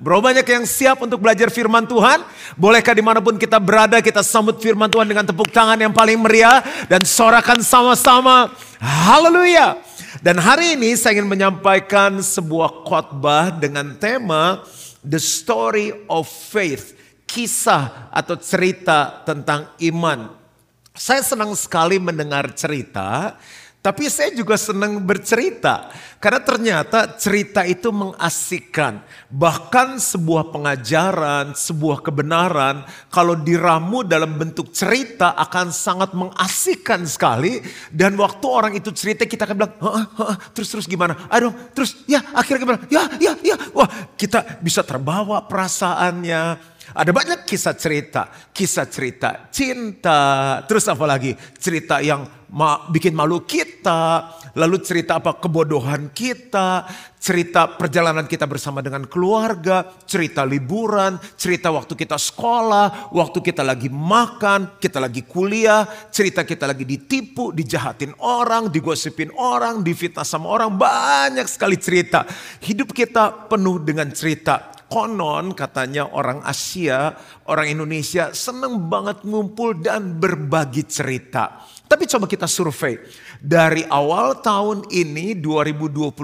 Berapa banyak yang siap untuk belajar firman Tuhan? Bolehkah di mana pun kita berada kita sambut firman Tuhan dengan tepuk tangan yang paling meriah dan sorakan sama-sama. Haleluya. Dan hari ini saya ingin menyampaikan sebuah khotbah dengan tema The Story of Faith. Kisah atau cerita tentang iman. Saya senang sekali mendengar cerita tapi saya juga senang bercerita. Karena ternyata cerita itu mengasihkan. Bahkan sebuah pengajaran, sebuah kebenaran. Kalau diramu dalam bentuk cerita akan sangat mengasihkan sekali. Dan waktu orang itu cerita kita akan bilang, terus-terus gimana? Aduh terus ya akhirnya gimana? Ya, ya, ya. Wah kita bisa terbawa perasaannya. Ada banyak kisah cerita, kisah cerita cinta, terus apa lagi? Cerita yang ma bikin malu kita, lalu cerita apa kebodohan kita, cerita perjalanan kita bersama dengan keluarga, cerita liburan, cerita waktu kita sekolah, waktu kita lagi makan, kita lagi kuliah, cerita kita lagi ditipu, dijahatin orang, digosipin orang, difitnah sama orang, banyak sekali cerita. Hidup kita penuh dengan cerita. Konon katanya orang Asia, orang Indonesia seneng banget ngumpul dan berbagi cerita. Tapi coba kita survei. Dari awal tahun ini 2022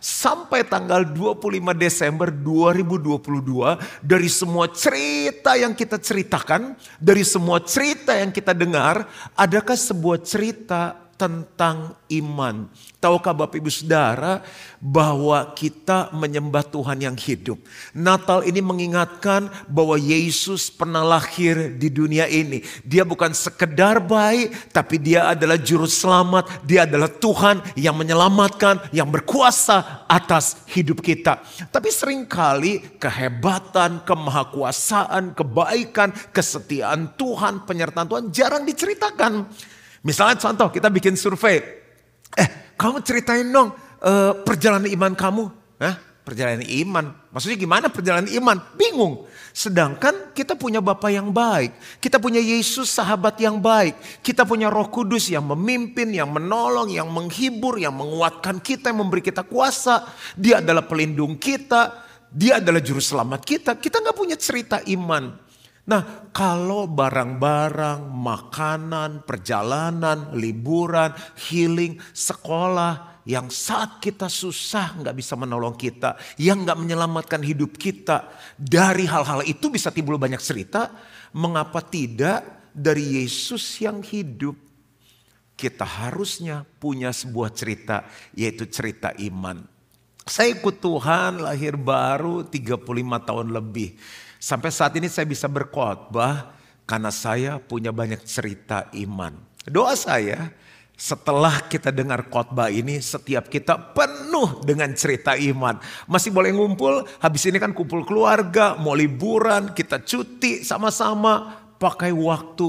sampai tanggal 25 Desember 2022 dari semua cerita yang kita ceritakan, dari semua cerita yang kita dengar, adakah sebuah cerita tentang iman. Tahukah Bapak Ibu Saudara bahwa kita menyembah Tuhan yang hidup. Natal ini mengingatkan bahwa Yesus pernah lahir di dunia ini. Dia bukan sekedar baik, tapi dia adalah juru selamat. Dia adalah Tuhan yang menyelamatkan, yang berkuasa atas hidup kita. Tapi sering kali kehebatan, kemahakuasaan, kebaikan, kesetiaan Tuhan, penyertaan Tuhan jarang diceritakan. Misalnya contoh kita bikin survei. Eh kamu ceritain dong uh, perjalanan iman kamu. Hah? Perjalanan iman. Maksudnya gimana perjalanan iman? Bingung. Sedangkan kita punya Bapak yang baik. Kita punya Yesus sahabat yang baik. Kita punya roh kudus yang memimpin, yang menolong, yang menghibur, yang menguatkan kita, yang memberi kita kuasa. Dia adalah pelindung kita. Dia adalah juru selamat kita. Kita nggak punya cerita iman. Nah, kalau barang-barang, makanan, perjalanan, liburan, healing, sekolah, yang saat kita susah nggak bisa menolong kita, yang nggak menyelamatkan hidup kita, dari hal-hal itu bisa timbul banyak cerita. Mengapa tidak dari Yesus yang hidup? Kita harusnya punya sebuah cerita, yaitu cerita iman. Saya ikut Tuhan lahir baru 35 tahun lebih. Sampai saat ini saya bisa berkhotbah karena saya punya banyak cerita iman. Doa saya setelah kita dengar khotbah ini setiap kita penuh dengan cerita iman. Masih boleh ngumpul, habis ini kan kumpul keluarga, mau liburan, kita cuti sama-sama, pakai waktu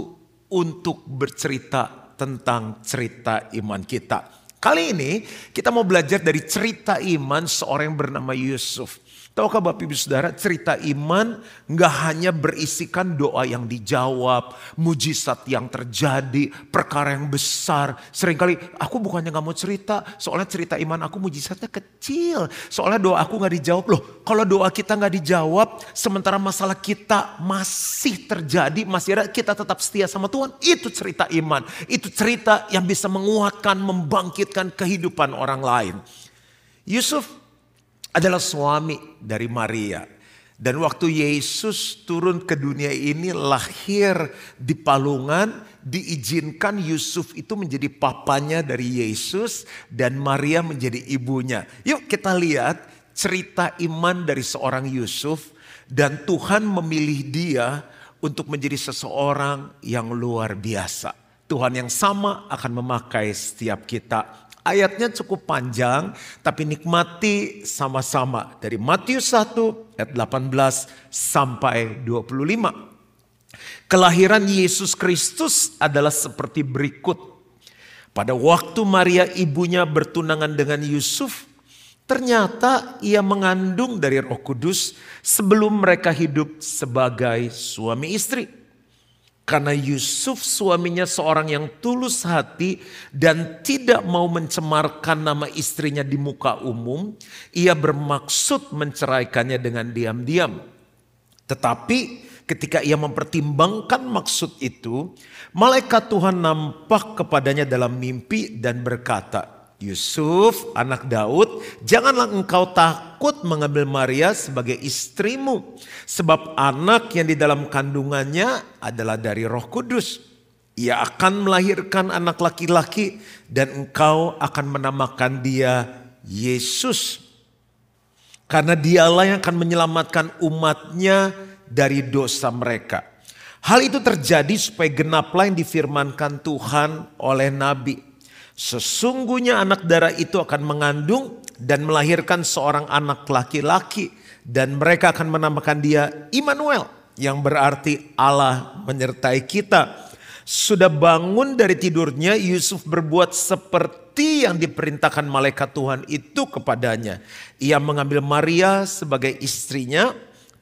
untuk bercerita tentang cerita iman kita. Kali ini kita mau belajar dari cerita iman seorang yang bernama Yusuf. Tahukah Bapak Ibu Saudara cerita iman nggak hanya berisikan doa yang dijawab, mujizat yang terjadi, perkara yang besar. Seringkali aku bukannya nggak mau cerita, soalnya cerita iman aku mujizatnya kecil. Soalnya doa aku nggak dijawab loh. Kalau doa kita nggak dijawab, sementara masalah kita masih terjadi, masih ada, kita tetap setia sama Tuhan. Itu cerita iman. Itu cerita yang bisa menguatkan, membangkitkan kehidupan orang lain. Yusuf adalah suami dari Maria. Dan waktu Yesus turun ke dunia ini lahir di palungan, diizinkan Yusuf itu menjadi papanya dari Yesus dan Maria menjadi ibunya. Yuk kita lihat cerita iman dari seorang Yusuf dan Tuhan memilih dia untuk menjadi seseorang yang luar biasa. Tuhan yang sama akan memakai setiap kita Ayatnya cukup panjang, tapi nikmati sama-sama. Dari Matius 1 ayat 18 sampai 25. Kelahiran Yesus Kristus adalah seperti berikut. Pada waktu Maria ibunya bertunangan dengan Yusuf, ternyata ia mengandung dari roh kudus sebelum mereka hidup sebagai suami istri. Karena Yusuf suaminya seorang yang tulus hati dan tidak mau mencemarkan nama istrinya di muka umum, ia bermaksud menceraikannya dengan diam-diam. Tetapi ketika ia mempertimbangkan maksud itu, malaikat Tuhan nampak kepadanya dalam mimpi dan berkata, Yusuf, anak Daud, janganlah engkau takut mengambil Maria sebagai istrimu, sebab anak yang di dalam kandungannya adalah dari Roh Kudus. Ia akan melahirkan anak laki-laki, dan engkau akan menamakan dia Yesus, karena dialah yang akan menyelamatkan umatnya dari dosa mereka. Hal itu terjadi supaya genaplah yang difirmankan Tuhan oleh Nabi. Sesungguhnya anak darah itu akan mengandung dan melahirkan seorang anak laki-laki dan mereka akan menamakan dia Immanuel yang berarti Allah menyertai kita. Sudah bangun dari tidurnya Yusuf berbuat seperti yang diperintahkan malaikat Tuhan itu kepadanya. Ia mengambil Maria sebagai istrinya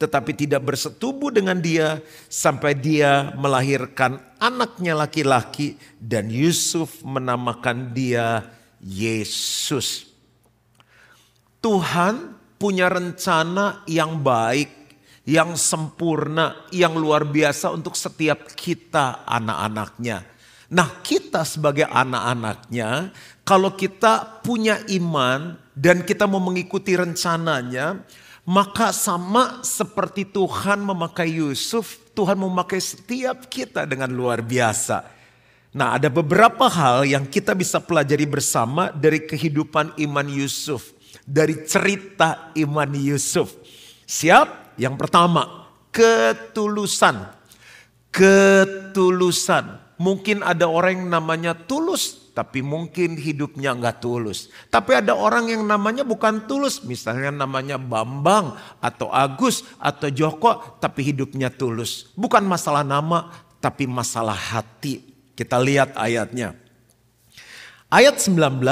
tetapi tidak bersetubuh dengan dia sampai dia melahirkan anaknya laki-laki dan Yusuf menamakan dia Yesus. Tuhan punya rencana yang baik, yang sempurna, yang luar biasa untuk setiap kita anak-anaknya. Nah kita sebagai anak-anaknya, kalau kita punya iman dan kita mau mengikuti rencananya, maka sama seperti Tuhan memakai Yusuf, Tuhan memakai setiap kita dengan luar biasa. Nah ada beberapa hal yang kita bisa pelajari bersama dari kehidupan iman Yusuf. Dari cerita iman Yusuf. Siap? Yang pertama, ketulusan. Ketulusan. Mungkin ada orang yang namanya tulus tapi mungkin hidupnya nggak tulus. Tapi ada orang yang namanya bukan tulus, misalnya namanya Bambang atau Agus atau Joko, tapi hidupnya tulus. Bukan masalah nama, tapi masalah hati. Kita lihat ayatnya. Ayat 19,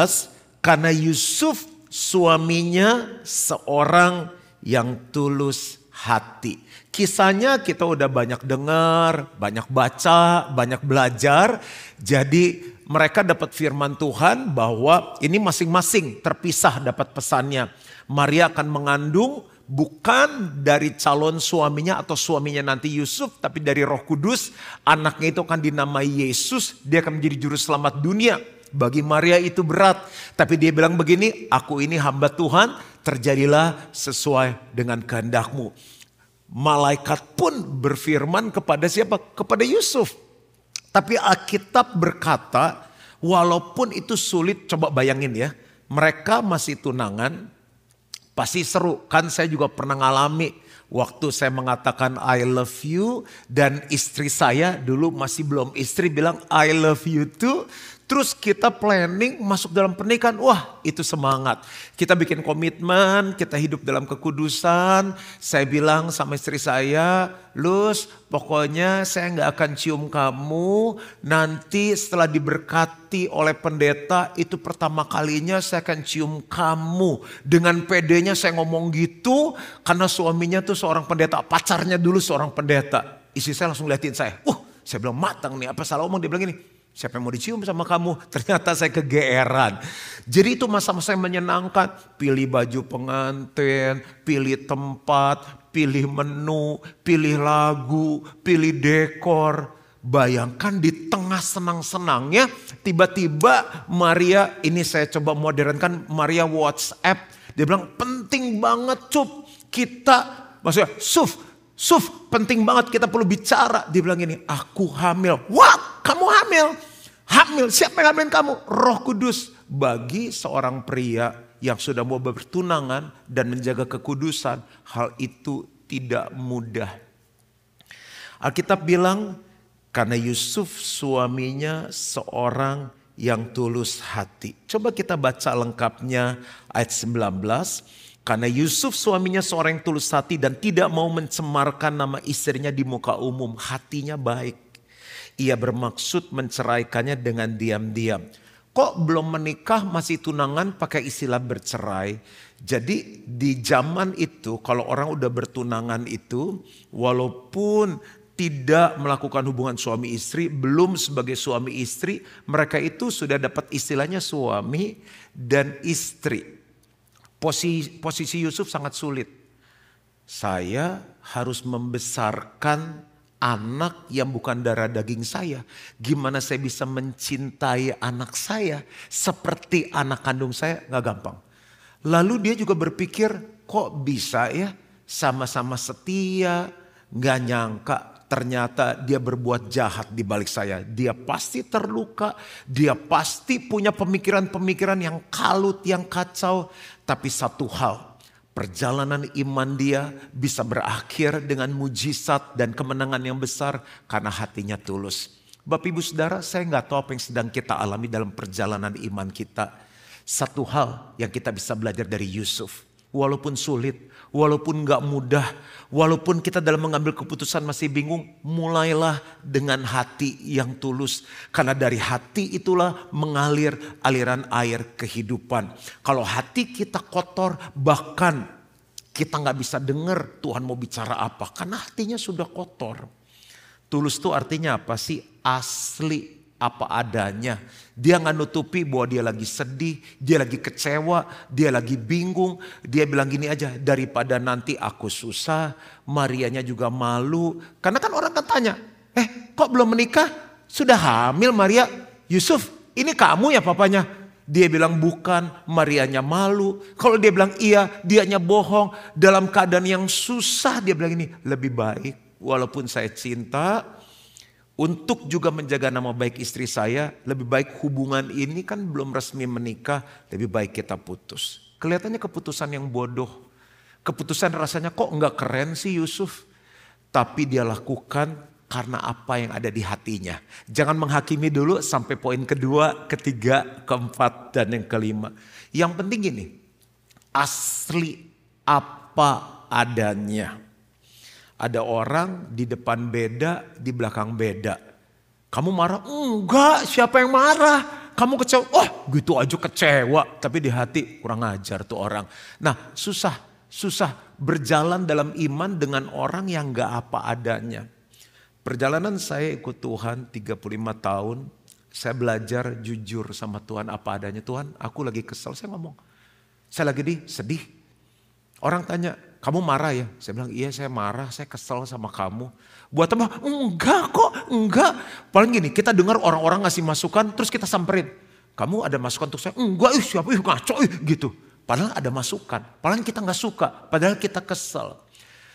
karena Yusuf suaminya seorang yang tulus hati. Kisahnya kita udah banyak dengar, banyak baca, banyak belajar. Jadi mereka dapat firman Tuhan bahwa ini masing-masing terpisah dapat pesannya. Maria akan mengandung bukan dari calon suaminya atau suaminya nanti Yusuf, tapi dari Roh Kudus. Anaknya itu akan dinamai Yesus, dia akan menjadi juru selamat dunia. Bagi Maria itu berat, tapi dia bilang begini, aku ini hamba Tuhan, terjadilah sesuai dengan kehendakmu. Malaikat pun berfirman kepada siapa? Kepada Yusuf tapi Alkitab berkata, walaupun itu sulit, coba bayangin ya. Mereka masih tunangan, pasti seru. Kan saya juga pernah ngalami waktu saya mengatakan I love you dan istri saya dulu masih belum istri bilang I love you too. Terus kita planning masuk dalam pernikahan, wah itu semangat. Kita bikin komitmen, kita hidup dalam kekudusan. Saya bilang sama istri saya, Lus pokoknya saya nggak akan cium kamu. Nanti setelah diberkati oleh pendeta, itu pertama kalinya saya akan cium kamu. Dengan pedenya saya ngomong gitu, karena suaminya tuh seorang pendeta, pacarnya dulu seorang pendeta. Istri saya langsung liatin saya, uh saya bilang matang nih, apa salah omong? Dia bilang gini, Siapa yang mau dicium sama kamu? Ternyata saya kegeeran. Jadi itu masa-masa yang menyenangkan. Pilih baju pengantin, pilih tempat, pilih menu, pilih lagu, pilih dekor. Bayangkan di tengah senang-senangnya tiba-tiba Maria, ini saya coba modernkan Maria WhatsApp. Dia bilang penting banget cup kita, maksudnya Suf, Suf, penting banget kita perlu bicara. Dia bilang ini, aku hamil. Wah, kamu hamil? Hamil, siapa yang hamilin kamu? Roh Kudus. Bagi seorang pria yang sudah mau bertunangan dan menjaga kekudusan, hal itu tidak mudah. Alkitab bilang, karena Yusuf suaminya seorang yang tulus hati. Coba kita baca lengkapnya ayat 19. Karena Yusuf suaminya seorang yang tulus hati dan tidak mau mencemarkan nama istrinya di muka umum. Hatinya baik. Ia bermaksud menceraikannya dengan diam-diam. Kok belum menikah masih tunangan pakai istilah bercerai. Jadi di zaman itu kalau orang udah bertunangan itu walaupun tidak melakukan hubungan suami istri, belum sebagai suami istri, mereka itu sudah dapat istilahnya suami dan istri. Posisi, posisi Yusuf sangat sulit. Saya harus membesarkan anak yang bukan darah daging saya. Gimana saya bisa mencintai anak saya seperti anak kandung saya? Gak gampang. Lalu dia juga berpikir kok bisa ya sama-sama setia, gak nyangka ternyata dia berbuat jahat di balik saya. Dia pasti terluka, dia pasti punya pemikiran-pemikiran yang kalut, yang kacau. Tapi satu hal, perjalanan iman dia bisa berakhir dengan mujizat dan kemenangan yang besar karena hatinya tulus. Bapak ibu saudara saya nggak tahu apa yang sedang kita alami dalam perjalanan iman kita. Satu hal yang kita bisa belajar dari Yusuf. Walaupun sulit, walaupun gak mudah, walaupun kita dalam mengambil keputusan masih bingung, mulailah dengan hati yang tulus. Karena dari hati itulah mengalir aliran air kehidupan. Kalau hati kita kotor, bahkan kita gak bisa dengar Tuhan mau bicara apa. Karena hatinya sudah kotor. Tulus itu artinya apa sih? Asli apa adanya. Dia nggak nutupi bahwa dia lagi sedih, dia lagi kecewa, dia lagi bingung. Dia bilang gini aja, daripada nanti aku susah, Marianya juga malu. Karena kan orang kan tanya, eh kok belum menikah? Sudah hamil Maria? Yusuf, ini kamu ya papanya? Dia bilang bukan, Marianya malu. Kalau dia bilang iya, dianya bohong. Dalam keadaan yang susah dia bilang ini, lebih baik walaupun saya cinta, untuk juga menjaga nama baik istri saya, lebih baik hubungan ini kan belum resmi menikah, lebih baik kita putus. Kelihatannya keputusan yang bodoh. Keputusan rasanya kok enggak keren sih Yusuf. Tapi dia lakukan karena apa yang ada di hatinya. Jangan menghakimi dulu sampai poin kedua, ketiga, keempat, dan yang kelima. Yang penting gini, asli apa adanya. Ada orang di depan beda, di belakang beda. Kamu marah? Enggak, siapa yang marah? Kamu kecewa? Oh gitu aja kecewa. Tapi di hati kurang ajar tuh orang. Nah susah, susah berjalan dalam iman dengan orang yang gak apa adanya. Perjalanan saya ikut Tuhan 35 tahun. Saya belajar jujur sama Tuhan apa adanya. Tuhan aku lagi kesel, saya ngomong. Saya lagi di sedih. Orang tanya, kamu marah ya? Saya bilang, iya saya marah, saya kesel sama kamu. Buat apa? Enggak kok, enggak. Paling gini, kita dengar orang-orang ngasih masukan, terus kita samperin. Kamu ada masukan untuk saya? Enggak, ih siapa, ih ngaco, ih gitu. Padahal ada masukan, padahal kita nggak suka, padahal kita kesel.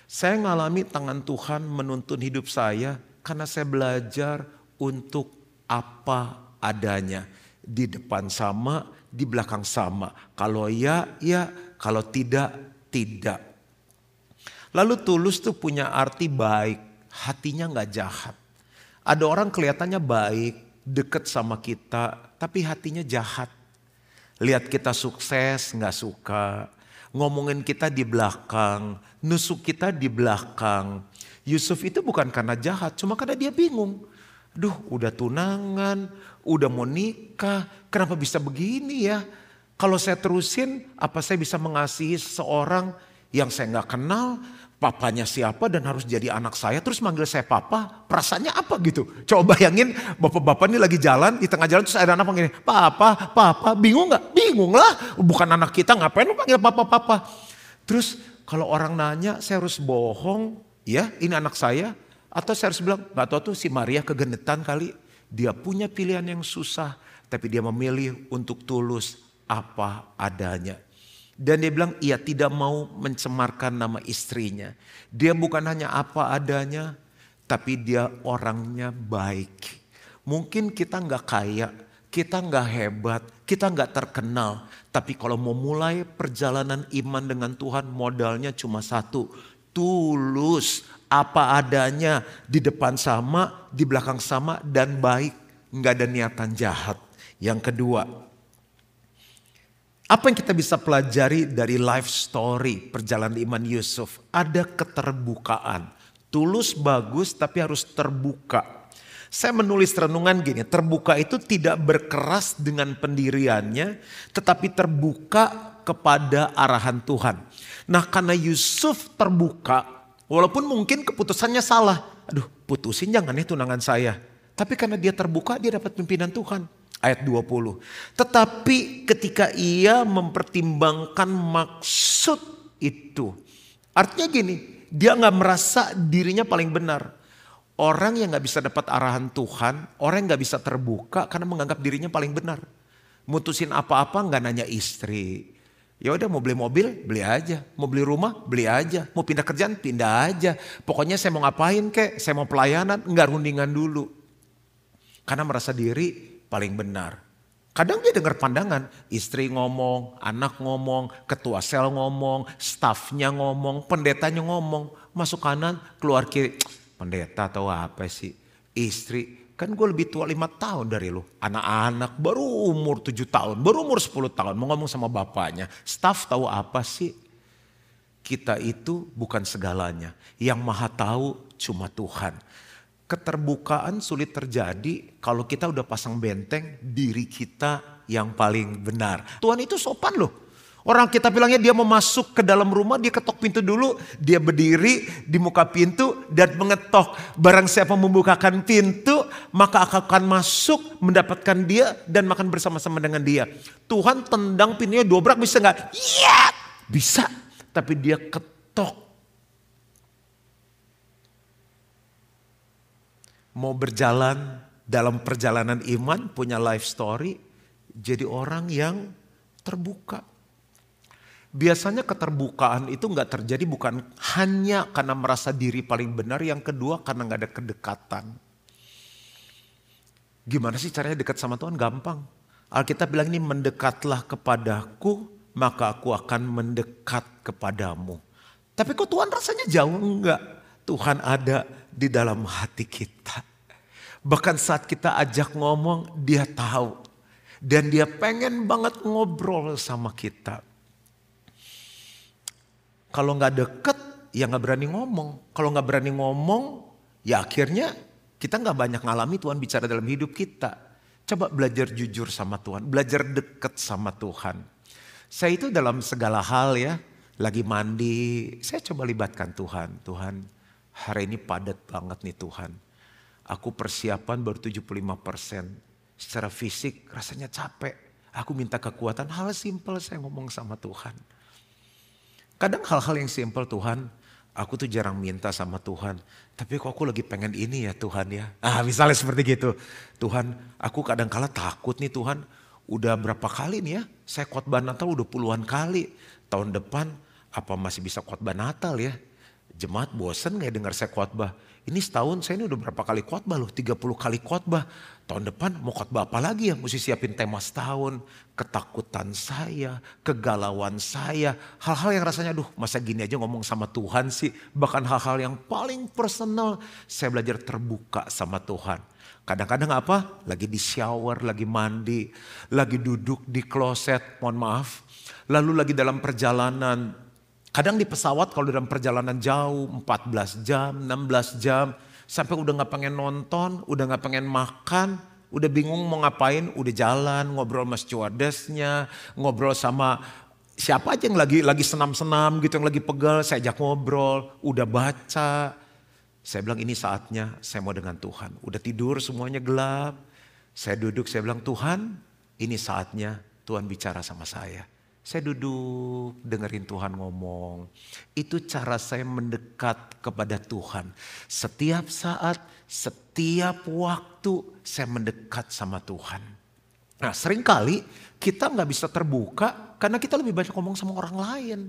Saya ngalami tangan Tuhan menuntun hidup saya karena saya belajar untuk apa adanya. Di depan sama, di belakang sama. Kalau ya, ya. Kalau tidak, tidak. Lalu tulus tuh punya arti baik, hatinya nggak jahat. Ada orang kelihatannya baik, deket sama kita, tapi hatinya jahat. Lihat kita sukses nggak suka, ngomongin kita di belakang, nusuk kita di belakang. Yusuf itu bukan karena jahat, cuma karena dia bingung. Duh udah tunangan, udah mau nikah, kenapa bisa begini ya? Kalau saya terusin, apa saya bisa mengasihi seseorang yang saya nggak kenal, papanya siapa dan harus jadi anak saya terus manggil saya papa? Perasaannya apa gitu? Coba bayangin bapak-bapak ini lagi jalan di tengah jalan terus ada anak panggil papa papa bingung nggak? Bingung lah bukan anak kita ngapain lu panggil papa papa? Terus kalau orang nanya saya harus bohong ya ini anak saya? Atau saya harus bilang nggak tahu tuh si Maria kegenetan kali. Dia punya pilihan yang susah tapi dia memilih untuk tulus apa adanya dan dia bilang ia tidak mau mencemarkan nama istrinya. Dia bukan hanya apa adanya, tapi dia orangnya baik. Mungkin kita nggak kaya, kita nggak hebat, kita nggak terkenal. Tapi kalau mau mulai perjalanan iman dengan Tuhan modalnya cuma satu. Tulus, apa adanya, di depan sama, di belakang sama, dan baik. Nggak ada niatan jahat. Yang kedua, apa yang kita bisa pelajari dari life story perjalanan iman Yusuf? Ada keterbukaan. Tulus bagus tapi harus terbuka. Saya menulis renungan gini, terbuka itu tidak berkeras dengan pendiriannya, tetapi terbuka kepada arahan Tuhan. Nah karena Yusuf terbuka, Walaupun mungkin keputusannya salah. Aduh putusin jangan ya tunangan saya. Tapi karena dia terbuka dia dapat pimpinan Tuhan. Ayat 20. Tetapi ketika ia mempertimbangkan maksud itu. Artinya gini, dia nggak merasa dirinya paling benar. Orang yang nggak bisa dapat arahan Tuhan, orang yang nggak bisa terbuka karena menganggap dirinya paling benar. Mutusin apa-apa nggak nanya istri, Ya udah mau beli mobil, beli aja. Mau beli rumah, beli aja. Mau pindah kerjaan, pindah aja. Pokoknya saya mau ngapain kek, saya mau pelayanan, enggak rundingan dulu. Karena merasa diri paling benar. Kadang dia dengar pandangan, istri ngomong, anak ngomong, ketua sel ngomong, stafnya ngomong, pendetanya ngomong. Masuk kanan, keluar kiri. Pendeta atau apa sih? Istri Kan gue lebih tua lima tahun dari lu. Anak-anak baru umur tujuh tahun, baru umur sepuluh tahun. Mau ngomong sama bapaknya. Staff tahu apa sih? Kita itu bukan segalanya. Yang maha tahu cuma Tuhan. Keterbukaan sulit terjadi kalau kita udah pasang benteng diri kita yang paling benar. Tuhan itu sopan loh. Orang kita bilangnya dia mau masuk ke dalam rumah, dia ketok pintu dulu, dia berdiri di muka pintu dan mengetok. Barang siapa membukakan pintu, maka akan masuk mendapatkan dia dan makan bersama-sama dengan dia. Tuhan tendang pintunya dobrak bisa nggak? Iya, bisa. Tapi dia ketok. Mau berjalan dalam perjalanan iman, punya life story, jadi orang yang terbuka Biasanya keterbukaan itu nggak terjadi bukan hanya karena merasa diri paling benar, yang kedua karena nggak ada kedekatan. Gimana sih caranya dekat sama Tuhan? Gampang. Alkitab bilang ini mendekatlah kepadaku, maka aku akan mendekat kepadamu. Tapi kok Tuhan rasanya jauh? Enggak. Tuhan ada di dalam hati kita. Bahkan saat kita ajak ngomong, dia tahu. Dan dia pengen banget ngobrol sama kita. Kalau nggak deket, ya nggak berani ngomong. Kalau nggak berani ngomong, ya akhirnya kita nggak banyak ngalami Tuhan bicara dalam hidup kita. Coba belajar jujur sama Tuhan, belajar deket sama Tuhan. Saya itu dalam segala hal ya, lagi mandi, saya coba libatkan Tuhan. Tuhan, hari ini padat banget nih Tuhan. Aku persiapan baru 75 persen. Secara fisik rasanya capek. Aku minta kekuatan, hal simpel saya ngomong sama Tuhan. Kadang hal-hal yang simpel Tuhan, aku tuh jarang minta sama Tuhan. Tapi kok aku lagi pengen ini ya Tuhan ya. Ah misalnya seperti gitu. Tuhan aku kadang kala takut nih Tuhan. Udah berapa kali nih ya. Saya khotbah Natal udah puluhan kali. Tahun depan apa masih bisa khotbah Natal ya. Jemaat bosen gak dengar saya khotbah. Ini setahun saya ini udah berapa kali khotbah loh, 30 kali khotbah. Tahun depan mau khotbah apa lagi ya? Mesti siapin tema setahun. Ketakutan saya, kegalauan saya. Hal-hal yang rasanya aduh masa gini aja ngomong sama Tuhan sih. Bahkan hal-hal yang paling personal. Saya belajar terbuka sama Tuhan. Kadang-kadang apa? Lagi di shower, lagi mandi, lagi duduk di kloset, mohon maaf. Lalu lagi dalam perjalanan, Kadang di pesawat kalau dalam perjalanan jauh 14 jam, 16 jam. Sampai udah gak pengen nonton, udah gak pengen makan. Udah bingung mau ngapain, udah jalan ngobrol sama stewardessnya. Ngobrol sama siapa aja yang lagi lagi senam-senam gitu, yang lagi pegal. Saya ajak ngobrol, udah baca. Saya bilang ini saatnya saya mau dengan Tuhan. Udah tidur semuanya gelap. Saya duduk, saya bilang Tuhan ini saatnya Tuhan bicara sama saya. Saya duduk dengerin Tuhan ngomong. Itu cara saya mendekat kepada Tuhan. Setiap saat, setiap waktu saya mendekat sama Tuhan. Nah sering kali kita nggak bisa terbuka karena kita lebih banyak ngomong sama orang lain.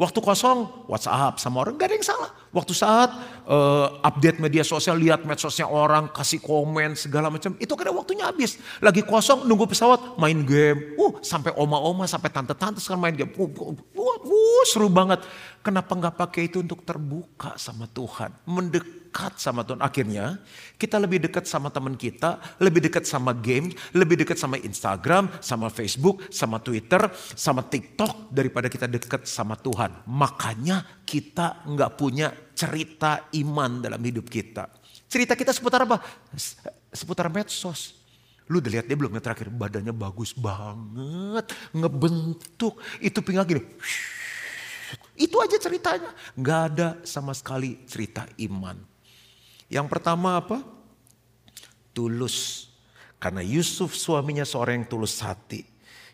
Waktu kosong WhatsApp sama orang gak ada yang salah. Waktu saat uh, update media sosial lihat medsosnya orang kasih komen segala macam itu kadang waktunya habis. Lagi kosong nunggu pesawat main game. Uh sampai oma-oma sampai tante-tante sekarang main game. Uh, uh, uh, uh, seru banget. Kenapa nggak pakai itu untuk terbuka sama Tuhan, mendekat sama Tuhan. Akhirnya kita lebih dekat sama teman kita, lebih dekat sama game, lebih dekat sama Instagram, sama Facebook, sama Twitter, sama TikTok daripada kita dekat sama Tuhan. Makanya kita nggak punya cerita iman dalam hidup kita. Cerita kita seputar apa? Seputar medsos. Lu udah lihat dia belum yang terakhir badannya bagus banget, ngebentuk, itu pinggang gini. Itu aja ceritanya. Gak ada sama sekali cerita iman. Yang pertama apa? Tulus. Karena Yusuf suaminya seorang yang tulus hati.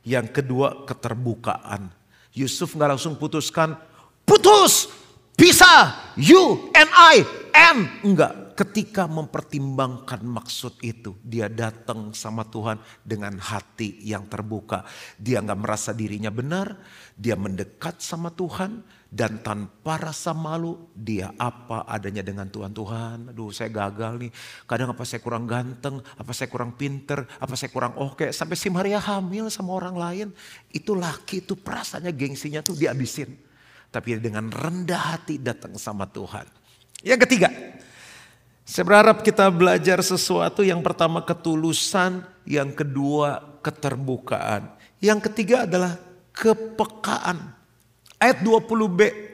Yang kedua keterbukaan. Yusuf gak langsung putuskan, putus, pisah, you and I, and. Enggak, ketika mempertimbangkan maksud itu, dia datang sama Tuhan dengan hati yang terbuka. Dia nggak merasa dirinya benar, dia mendekat sama Tuhan dan tanpa rasa malu dia apa adanya dengan Tuhan. Tuhan, aduh saya gagal nih. Kadang apa saya kurang ganteng, apa saya kurang pinter, apa saya kurang oke. Sampai si Maria hamil sama orang lain. Itu laki itu perasaannya gengsinya tuh dihabisin. Tapi dengan rendah hati datang sama Tuhan. Yang ketiga, saya berharap kita belajar sesuatu yang pertama ketulusan, yang kedua keterbukaan. Yang ketiga adalah kepekaan. Ayat 20b.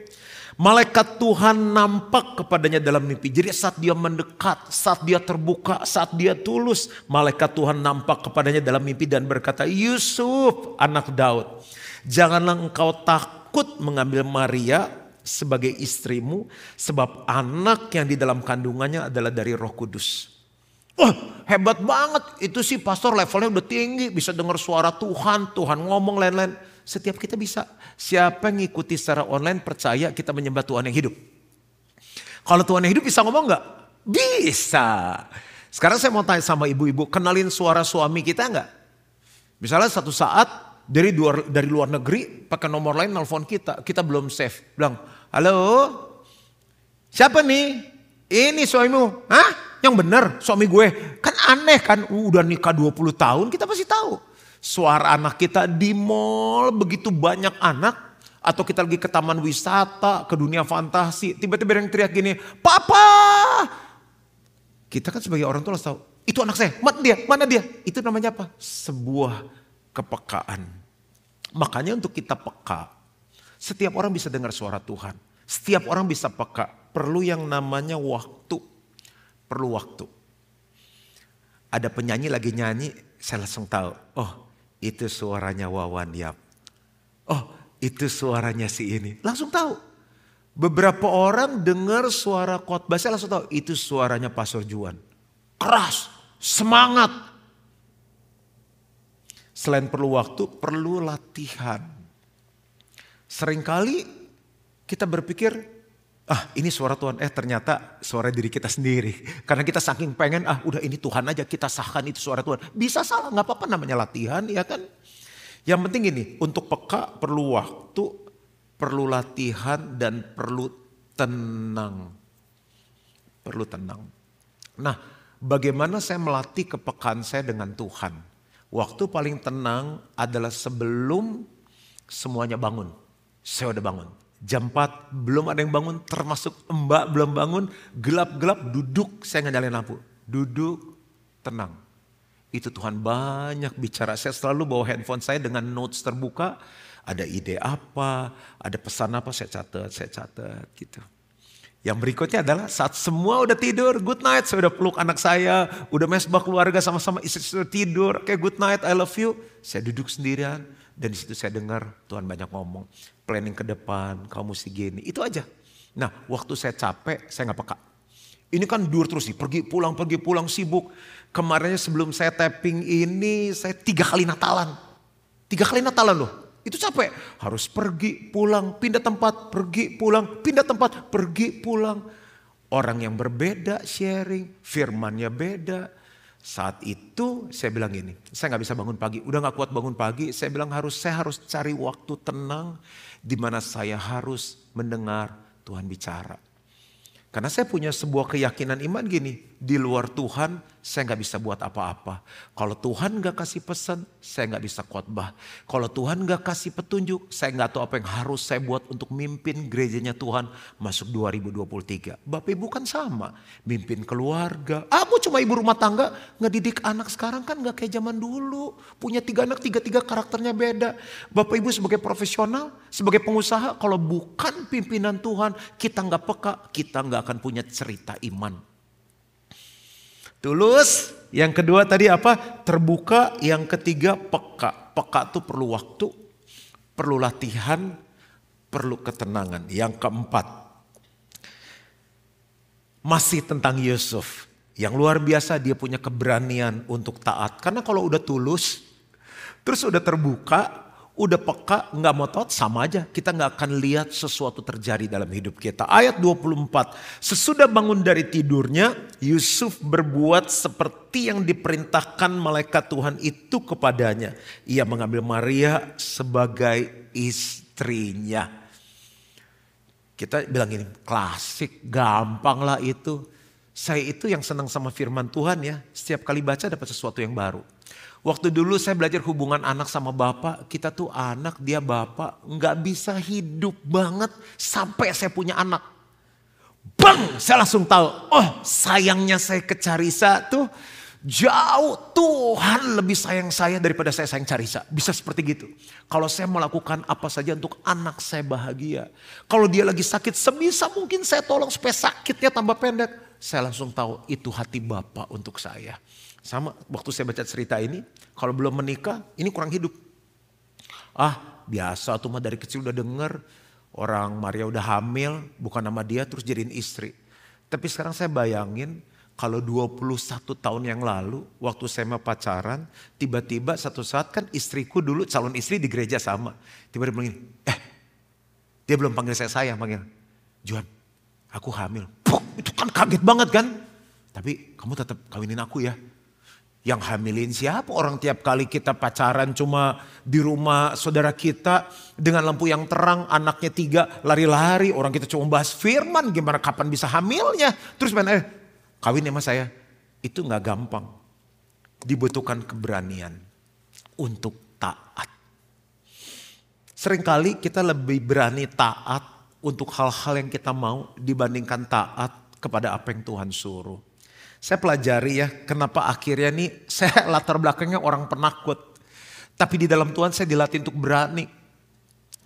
Malaikat Tuhan nampak kepadanya dalam mimpi. Jadi saat dia mendekat, saat dia terbuka, saat dia tulus. Malaikat Tuhan nampak kepadanya dalam mimpi dan berkata, Yusuf anak Daud. Janganlah engkau takut mengambil Maria sebagai istrimu sebab anak yang di dalam kandungannya adalah dari Roh Kudus. Wah hebat banget itu sih pastor levelnya udah tinggi bisa dengar suara Tuhan, Tuhan ngomong lain-lain. Setiap kita bisa. Siapa yang ngikuti secara online percaya kita menyembah Tuhan yang hidup. Kalau Tuhan yang hidup bisa ngomong nggak? Bisa. Sekarang saya mau tanya sama ibu-ibu, kenalin suara suami kita nggak? Misalnya satu saat dari luar, dari luar negeri pakai nomor lain nelfon kita, kita belum save. Bilang, Halo? Siapa nih? Ini suamimu. Hah? Yang benar suami gue. Kan aneh kan. Udah nikah 20 tahun kita pasti tahu. Suara anak kita di mall begitu banyak anak. Atau kita lagi ke taman wisata, ke dunia fantasi. Tiba-tiba yang teriak gini, Papa! Kita kan sebagai orang tua harus tahu. Itu anak saya, mana dia? Mana dia? Itu namanya apa? Sebuah kepekaan. Makanya untuk kita peka, setiap orang bisa dengar suara Tuhan. Setiap orang bisa peka. Perlu yang namanya waktu. Perlu waktu. Ada penyanyi lagi nyanyi, saya langsung tahu. Oh, itu suaranya Wawan Yap. Oh, itu suaranya si ini. Langsung tahu. Beberapa orang dengar suara khotbah, saya langsung tahu itu suaranya Pastor Juan. Keras, semangat. Selain perlu waktu, perlu latihan. Seringkali kita berpikir, ah ini suara Tuhan, eh ternyata suara diri kita sendiri. Karena kita saking pengen, ah udah ini Tuhan aja, kita sahkan itu suara Tuhan. Bisa salah, nggak apa-apa namanya latihan ya kan. Yang penting ini, untuk peka perlu waktu, perlu latihan dan perlu tenang. Perlu tenang. Nah, bagaimana saya melatih kepekaan saya dengan Tuhan? Waktu paling tenang adalah sebelum semuanya bangun. Saya udah bangun. Jam 4 belum ada yang bangun termasuk mbak belum bangun. Gelap-gelap duduk saya nyalain lampu. Duduk tenang. Itu Tuhan banyak bicara. Saya selalu bawa handphone saya dengan notes terbuka. Ada ide apa, ada pesan apa saya catat, saya catat gitu. Yang berikutnya adalah saat semua udah tidur, good night, saya udah peluk anak saya, udah mesbah keluarga sama-sama istri sudah tidur, kayak good night, I love you. Saya duduk sendirian dan di situ saya dengar Tuhan banyak ngomong planning ke depan, kamu mesti gini. Itu aja. Nah waktu saya capek, saya nggak peka. Ini kan dur terus nih, pergi pulang, pergi pulang, sibuk. Kemarinnya sebelum saya tapping ini, saya tiga kali Natalan. Tiga kali Natalan loh. Itu capek. Harus pergi, pulang, pindah tempat, pergi, pulang, pindah tempat, pergi, pulang. Orang yang berbeda sharing, firmannya beda. Saat itu saya bilang gini, saya nggak bisa bangun pagi, udah nggak kuat bangun pagi. Saya bilang harus, saya harus cari waktu tenang di mana saya harus mendengar Tuhan bicara. Karena saya punya sebuah keyakinan iman gini, di luar Tuhan saya nggak bisa buat apa-apa. Kalau Tuhan nggak kasih pesan, saya nggak bisa khotbah. Kalau Tuhan nggak kasih petunjuk, saya nggak tahu apa yang harus saya buat untuk mimpin gerejanya Tuhan masuk 2023. Bapak Ibu kan sama, mimpin keluarga. Aku cuma ibu rumah tangga, ngedidik anak sekarang kan nggak kayak zaman dulu. Punya tiga anak, tiga-tiga karakternya beda. Bapak Ibu sebagai profesional, sebagai pengusaha, kalau bukan pimpinan Tuhan, kita nggak peka, kita nggak akan punya cerita iman. Tulus, yang kedua tadi apa? Terbuka, yang ketiga peka. Peka itu perlu waktu, perlu latihan, perlu ketenangan. Yang keempat, masih tentang Yusuf. Yang luar biasa dia punya keberanian untuk taat. Karena kalau udah tulus, terus udah terbuka, udah peka, nggak mau taat sama aja. Kita nggak akan lihat sesuatu terjadi dalam hidup kita. Ayat 24, sesudah bangun dari tidurnya, Yusuf berbuat seperti yang diperintahkan malaikat Tuhan itu kepadanya. Ia mengambil Maria sebagai istrinya. Kita bilang ini klasik, gampang lah itu. Saya itu yang senang sama firman Tuhan ya. Setiap kali baca dapat sesuatu yang baru. Waktu dulu saya belajar hubungan anak sama bapak. Kita tuh anak, dia bapak. Nggak bisa hidup banget sampai saya punya anak. Bang, saya langsung tahu. Oh sayangnya saya ke Carisa tuh jauh. Tuhan lebih sayang saya daripada saya sayang Carisa. Bisa seperti gitu. Kalau saya melakukan apa saja untuk anak saya bahagia. Kalau dia lagi sakit sebisa mungkin saya tolong supaya sakitnya tambah pendek saya langsung tahu itu hati Bapak untuk saya. Sama waktu saya baca cerita ini, kalau belum menikah ini kurang hidup. Ah biasa tuh mah dari kecil udah denger orang Maria udah hamil bukan nama dia terus jadiin istri. Tapi sekarang saya bayangin kalau 21 tahun yang lalu waktu saya mau pacaran tiba-tiba satu saat kan istriku dulu calon istri di gereja sama. Tiba-tiba bilang eh dia belum panggil saya sayang panggil Juan aku hamil. Puh, itu kan kaget banget kan. Tapi kamu tetap kawinin aku ya. Yang hamilin siapa? Orang tiap kali kita pacaran cuma di rumah saudara kita dengan lampu yang terang, anaknya tiga lari-lari. Orang kita cuma bahas firman, gimana kapan bisa hamilnya. Terus mana eh kawin sama saya. Itu nggak gampang. Dibutuhkan keberanian untuk taat. Seringkali kita lebih berani taat untuk hal-hal yang kita mau dibandingkan taat kepada apa yang Tuhan suruh. Saya pelajari ya kenapa akhirnya nih saya latar belakangnya orang penakut. Tapi di dalam Tuhan saya dilatih untuk berani.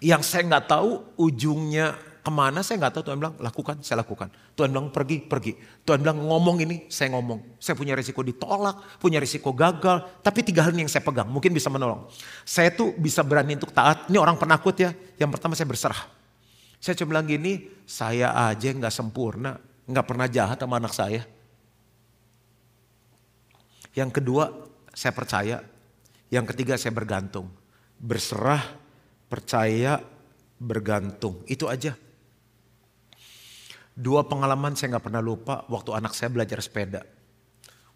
Yang saya nggak tahu ujungnya ke mana saya nggak tahu. Tuhan bilang lakukan saya lakukan. Tuhan bilang pergi pergi. Tuhan bilang ngomong ini saya ngomong. Saya punya risiko ditolak punya risiko gagal. Tapi tiga hal ini yang saya pegang mungkin bisa menolong. Saya tuh bisa berani untuk taat. Ini orang penakut ya. Yang pertama saya berserah. Saya cuma bilang gini, saya aja nggak sempurna, nggak pernah jahat sama anak saya. Yang kedua, saya percaya. Yang ketiga, saya bergantung. Berserah, percaya, bergantung. Itu aja. Dua pengalaman saya nggak pernah lupa waktu anak saya belajar sepeda.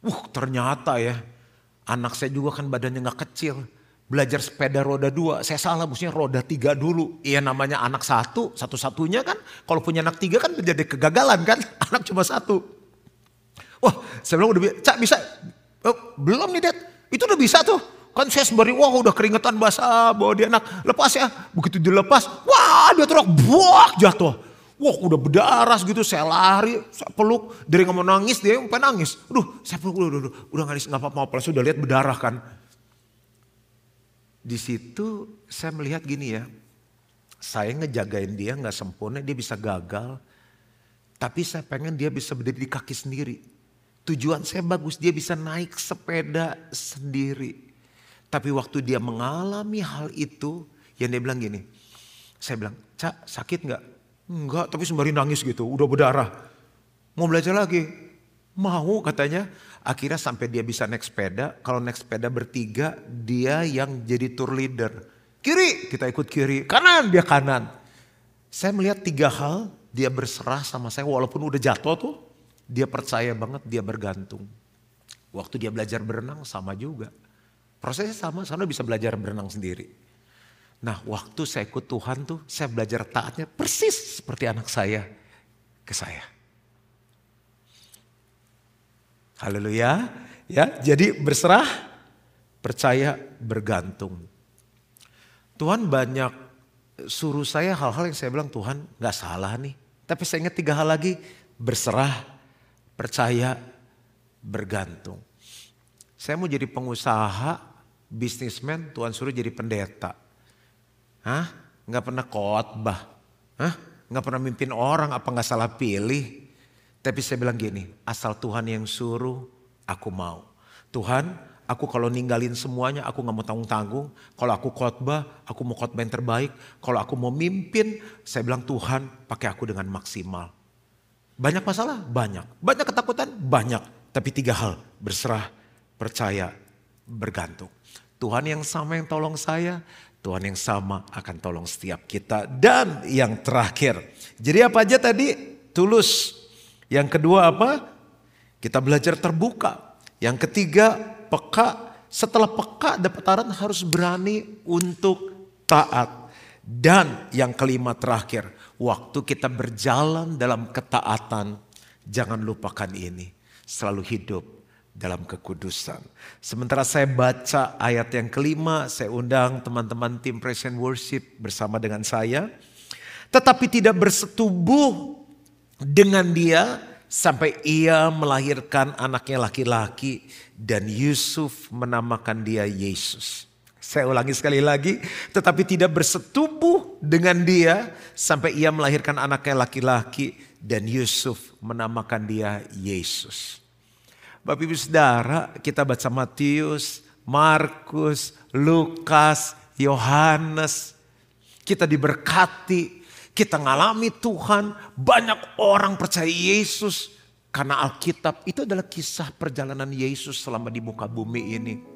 Wuh ternyata ya, anak saya juga kan badannya nggak kecil belajar sepeda roda dua, saya salah mestinya roda tiga dulu. Iya namanya anak satu, satu-satunya kan. Kalau punya anak tiga kan menjadi kegagalan kan, anak cuma satu. Wah saya bilang udah bisa. Oh, belum nih Dad, itu udah bisa tuh. Kan saya sembari, wah udah keringetan basah bawa dia anak. Lepas ya, begitu dilepas, wah dia terus buak jatuh. Wah udah berdarah gitu, saya lari, saya peluk. Dari nggak mau nangis, dia yang pengen nangis. Aduh saya peluk, udah, udah, udah, udah nangis, nggak apa-apa. Sudah lihat berdarah kan di situ saya melihat gini ya, saya ngejagain dia nggak sempurna, dia bisa gagal. Tapi saya pengen dia bisa berdiri di kaki sendiri. Tujuan saya bagus, dia bisa naik sepeda sendiri. Tapi waktu dia mengalami hal itu, yang dia bilang gini, saya bilang, Cak sakit nggak? Enggak, tapi sembari nangis gitu, udah berdarah. Mau belajar lagi? Mau katanya. Akhirnya sampai dia bisa naik sepeda, kalau naik sepeda bertiga dia yang jadi tour leader. Kiri, kita ikut kiri, kanan dia kanan. Saya melihat tiga hal, dia berserah sama saya walaupun udah jatuh tuh. Dia percaya banget, dia bergantung. Waktu dia belajar berenang sama juga. Prosesnya sama, sana bisa belajar berenang sendiri. Nah waktu saya ikut Tuhan tuh, saya belajar taatnya persis seperti anak saya ke saya. Haleluya. Ya, jadi berserah, percaya, bergantung. Tuhan banyak suruh saya hal-hal yang saya bilang Tuhan nggak salah nih. Tapi saya ingat tiga hal lagi, berserah, percaya, bergantung. Saya mau jadi pengusaha, bisnismen, Tuhan suruh jadi pendeta. Hah? Nggak pernah khotbah. Hah? Nggak pernah mimpin orang, apa nggak salah pilih? Tapi saya bilang gini, asal Tuhan yang suruh, aku mau. Tuhan, Aku kalau ninggalin semuanya, aku nggak mau tanggung-tanggung. Kalau aku khotbah, aku mau khotbah yang terbaik. Kalau aku mau mimpin, saya bilang Tuhan pakai aku dengan maksimal. Banyak masalah? Banyak. Banyak ketakutan? Banyak. Tapi tiga hal, berserah, percaya, bergantung. Tuhan yang sama yang tolong saya, Tuhan yang sama akan tolong setiap kita. Dan yang terakhir, jadi apa aja tadi? Tulus. Yang kedua apa? Kita belajar terbuka. Yang ketiga, peka, setelah peka dapat arahan harus berani untuk taat. Dan yang kelima terakhir, waktu kita berjalan dalam ketaatan, jangan lupakan ini. Selalu hidup dalam kekudusan. Sementara saya baca ayat yang kelima, saya undang teman-teman tim Present Worship bersama dengan saya. Tetapi tidak bersetubuh dengan dia sampai ia melahirkan anaknya laki-laki dan Yusuf menamakan dia Yesus. Saya ulangi sekali lagi, tetapi tidak bersetubuh dengan dia sampai ia melahirkan anaknya laki-laki dan Yusuf menamakan dia Yesus. Bapak Ibu Saudara, kita baca Matius, Markus, Lukas, Yohanes. Kita diberkati kita ngalami Tuhan, banyak orang percaya Yesus. Karena Alkitab itu adalah kisah perjalanan Yesus selama di muka bumi ini.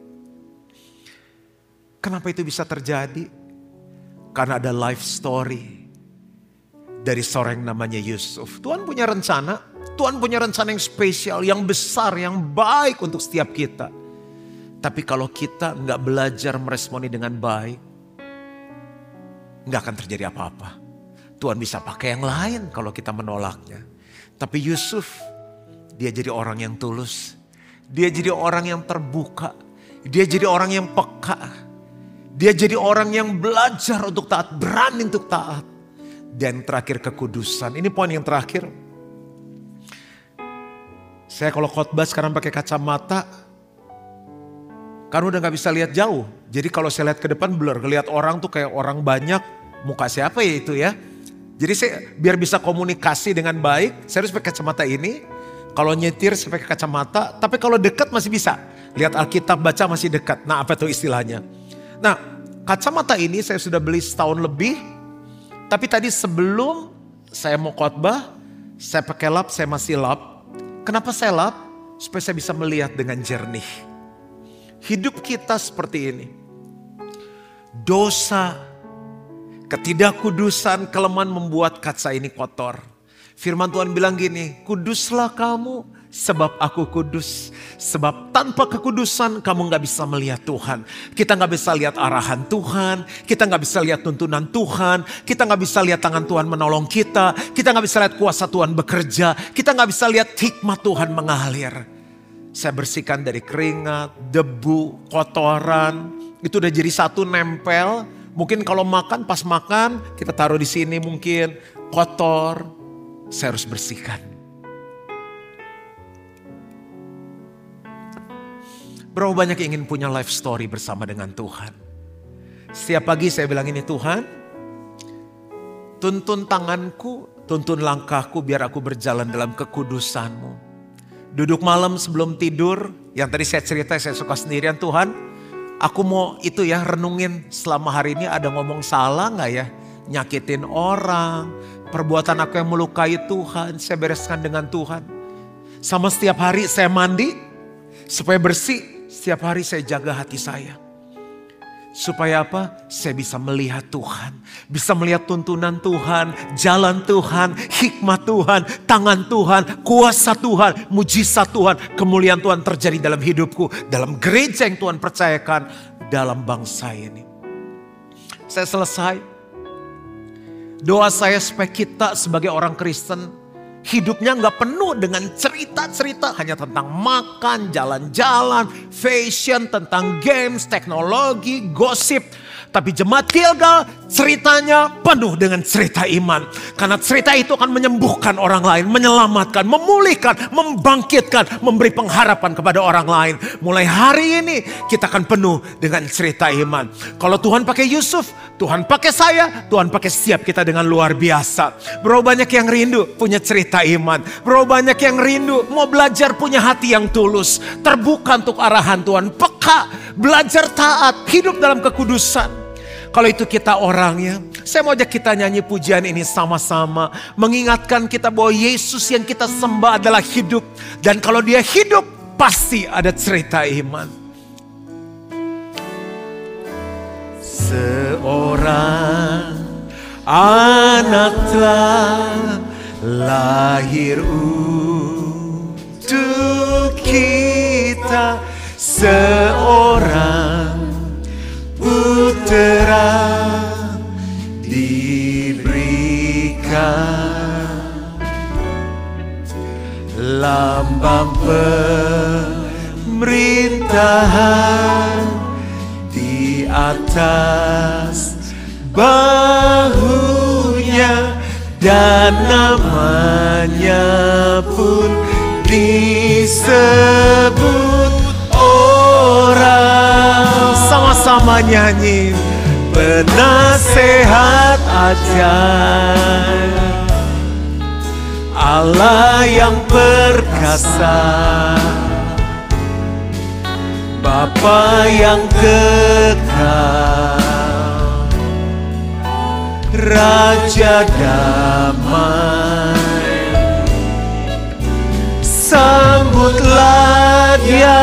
Kenapa itu bisa terjadi? Karena ada life story dari seorang yang namanya Yusuf. Tuhan punya rencana, Tuhan punya rencana yang spesial, yang besar, yang baik untuk setiap kita. Tapi kalau kita nggak belajar meresponi dengan baik, nggak akan terjadi apa-apa. Tuhan bisa pakai yang lain kalau kita menolaknya. Tapi Yusuf, dia jadi orang yang tulus. Dia jadi orang yang terbuka. Dia jadi orang yang peka. Dia jadi orang yang belajar untuk taat, berani untuk taat. Dan terakhir kekudusan. Ini poin yang terakhir. Saya kalau khotbah sekarang pakai kacamata, kan udah gak bisa lihat jauh. Jadi kalau saya lihat ke depan blur, ngelihat orang tuh kayak orang banyak, muka siapa ya itu ya. Jadi saya biar bisa komunikasi dengan baik, saya harus pakai kacamata ini. Kalau nyetir saya pakai kacamata, tapi kalau dekat masih bisa. Lihat Alkitab baca masih dekat. Nah apa itu istilahnya? Nah kacamata ini saya sudah beli setahun lebih. Tapi tadi sebelum saya mau khotbah, saya pakai lap, saya masih lap. Kenapa saya lap? Supaya saya bisa melihat dengan jernih. Hidup kita seperti ini. Dosa Ketidakkudusan, kelemahan membuat kaca ini kotor. Firman Tuhan bilang gini, kuduslah kamu sebab aku kudus. Sebab tanpa kekudusan kamu gak bisa melihat Tuhan. Kita gak bisa lihat arahan Tuhan. Kita gak bisa lihat tuntunan Tuhan. Kita gak bisa lihat tangan Tuhan menolong kita. Kita gak bisa lihat kuasa Tuhan bekerja. Kita gak bisa lihat hikmat Tuhan mengalir. Saya bersihkan dari keringat, debu, kotoran. Itu udah jadi satu nempel Mungkin kalau makan pas makan kita taruh di sini mungkin kotor. Saya harus bersihkan. Berapa banyak yang ingin punya life story bersama dengan Tuhan. Setiap pagi saya bilang ini Tuhan, tuntun tanganku, tuntun langkahku biar aku berjalan dalam kekudusanmu. Duduk malam sebelum tidur, yang tadi saya cerita saya suka sendirian Tuhan, Aku mau itu ya renungin selama hari ini ada ngomong salah nggak ya? Nyakitin orang, perbuatan aku yang melukai Tuhan, saya bereskan dengan Tuhan. Sama setiap hari saya mandi, supaya bersih, setiap hari saya jaga hati saya. Supaya apa? Saya bisa melihat Tuhan. Bisa melihat tuntunan Tuhan, jalan Tuhan, hikmat Tuhan, tangan Tuhan, kuasa Tuhan, mujizat Tuhan, kemuliaan Tuhan terjadi dalam hidupku, dalam gereja yang Tuhan percayakan, dalam bangsa ini. Saya selesai. Doa saya supaya kita sebagai orang Kristen hidupnya nggak penuh dengan cerita-cerita hanya tentang makan, jalan-jalan, fashion, tentang games, teknologi, gosip. Tapi jemaat Gilgal ceritanya penuh dengan cerita iman. Karena cerita itu akan menyembuhkan orang lain, menyelamatkan, memulihkan, membangkitkan, memberi pengharapan kepada orang lain. Mulai hari ini kita akan penuh dengan cerita iman. Kalau Tuhan pakai Yusuf, Tuhan pakai saya, Tuhan pakai setiap kita dengan luar biasa. Berapa banyak yang rindu punya cerita iman. Berapa banyak yang rindu mau belajar punya hati yang tulus. Terbuka untuk arahan Tuhan, peka, belajar taat, hidup dalam kekudusan. Kalau itu kita orangnya, saya mau ajak kita nyanyi pujian ini sama-sama. Mengingatkan kita bahwa Yesus yang kita sembah adalah hidup. Dan kalau dia hidup, pasti ada cerita iman. Seorang anak telah lahir untuk kita seorang putra diberikan lambang pemerintahan di atas bahunya dan namanya pun disebut orang. Sama-sama nyanyi. Penasehat ajaib Allah yang perkasa. Bapa yang kekal. Raja damai. Sambutlah dia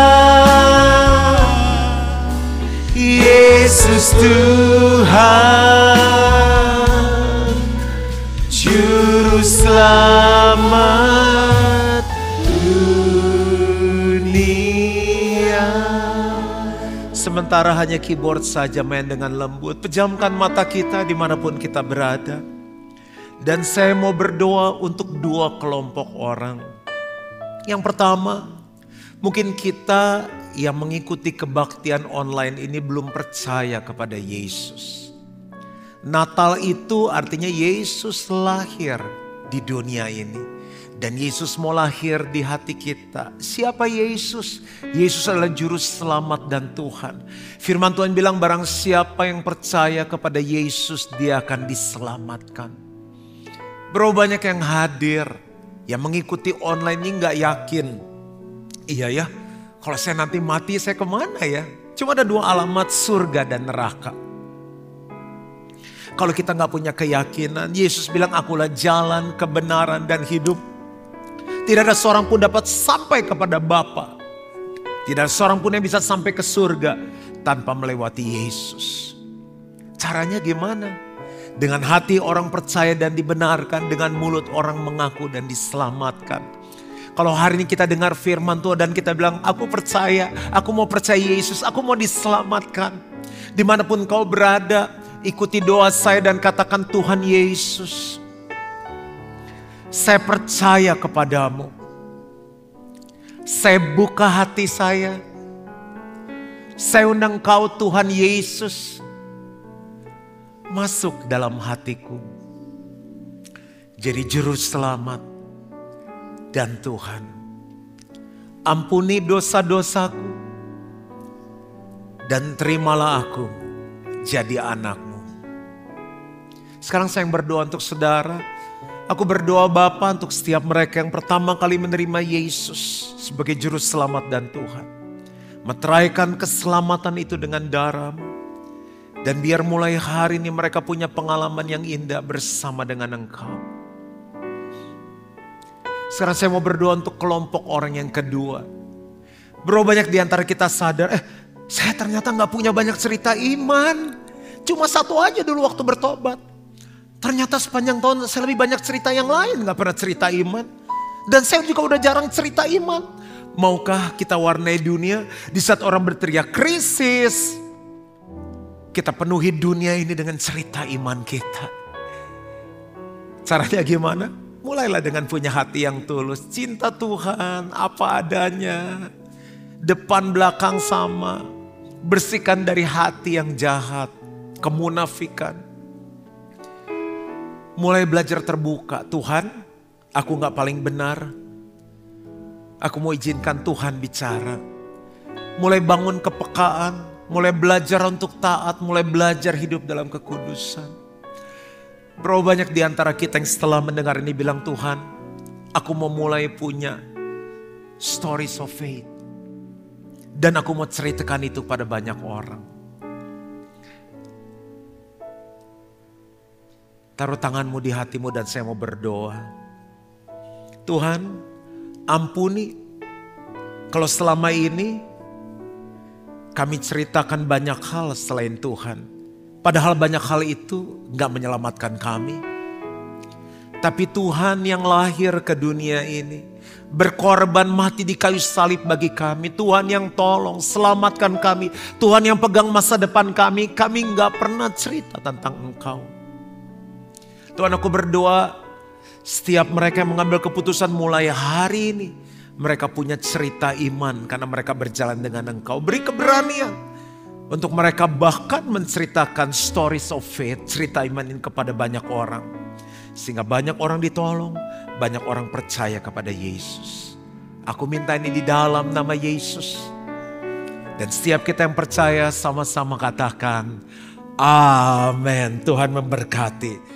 Yesus Tuhan Juru selamat dunia. Sementara hanya keyboard saja main dengan lembut Pejamkan mata kita di mana pun kita berada. Dan saya mau berdoa untuk dua kelompok orang. Yang pertama Mungkin kita yang mengikuti kebaktian online ini belum percaya kepada Yesus. Natal itu artinya Yesus lahir di dunia ini. Dan Yesus mau lahir di hati kita. Siapa Yesus? Yesus adalah juru selamat dan Tuhan. Firman Tuhan bilang barang siapa yang percaya kepada Yesus dia akan diselamatkan. Bro banyak yang hadir. Yang mengikuti online ini gak yakin Iya ya, kalau saya nanti mati saya ke mana ya? Cuma ada dua alamat surga dan neraka. Kalau kita nggak punya keyakinan, Yesus bilang akulah jalan, kebenaran dan hidup. Tidak ada seorang pun dapat sampai kepada Bapa. Tidak ada seorang pun yang bisa sampai ke surga tanpa melewati Yesus. Caranya gimana? Dengan hati orang percaya dan dibenarkan, dengan mulut orang mengaku dan diselamatkan. Kalau hari ini kita dengar firman Tuhan dan kita bilang, aku percaya, aku mau percaya Yesus, aku mau diselamatkan. Di mana pun kau berada, ikuti doa saya dan katakan Tuhan Yesus. Saya percaya kepadamu. Saya buka hati saya. Saya undang kau Tuhan Yesus. Masuk dalam hatiku. Jadi juru selamat dan Tuhan. Ampuni dosa-dosaku dan terimalah aku jadi anakmu. Sekarang saya yang berdoa untuk saudara. Aku berdoa Bapa untuk setiap mereka yang pertama kali menerima Yesus sebagai juru selamat dan Tuhan. Meteraikan keselamatan itu dengan darahmu. Dan biar mulai hari ini mereka punya pengalaman yang indah bersama dengan engkau. Sekarang saya mau berdoa untuk kelompok orang yang kedua. Bro banyak di antara kita sadar, eh saya ternyata nggak punya banyak cerita iman. Cuma satu aja dulu waktu bertobat. Ternyata sepanjang tahun saya lebih banyak cerita yang lain, nggak pernah cerita iman. Dan saya juga udah jarang cerita iman. Maukah kita warnai dunia di saat orang berteriak krisis. Kita penuhi dunia ini dengan cerita iman kita. Caranya gimana? Mulailah dengan punya hati yang tulus. Cinta Tuhan apa adanya. Depan belakang sama. Bersihkan dari hati yang jahat. Kemunafikan. Mulai belajar terbuka. Tuhan aku gak paling benar. Aku mau izinkan Tuhan bicara. Mulai bangun kepekaan. Mulai belajar untuk taat. Mulai belajar hidup dalam kekudusan. Bro banyak di antara kita yang setelah mendengar ini bilang Tuhan, aku mau mulai punya stories of faith. Dan aku mau ceritakan itu pada banyak orang. Taruh tanganmu di hatimu dan saya mau berdoa. Tuhan, ampuni kalau selama ini kami ceritakan banyak hal selain Tuhan. Padahal banyak hal itu gak menyelamatkan kami. Tapi Tuhan yang lahir ke dunia ini berkorban mati di kayu salib bagi kami. Tuhan yang tolong selamatkan kami. Tuhan yang pegang masa depan kami. Kami nggak pernah cerita tentang Engkau. Tuhan aku berdoa setiap mereka yang mengambil keputusan mulai hari ini. Mereka punya cerita iman karena mereka berjalan dengan Engkau. Beri keberanian untuk mereka bahkan menceritakan stories of faith, cerita iman ini kepada banyak orang. Sehingga banyak orang ditolong, banyak orang percaya kepada Yesus. Aku minta ini di dalam nama Yesus. Dan setiap kita yang percaya sama-sama katakan, Amin. Tuhan memberkati.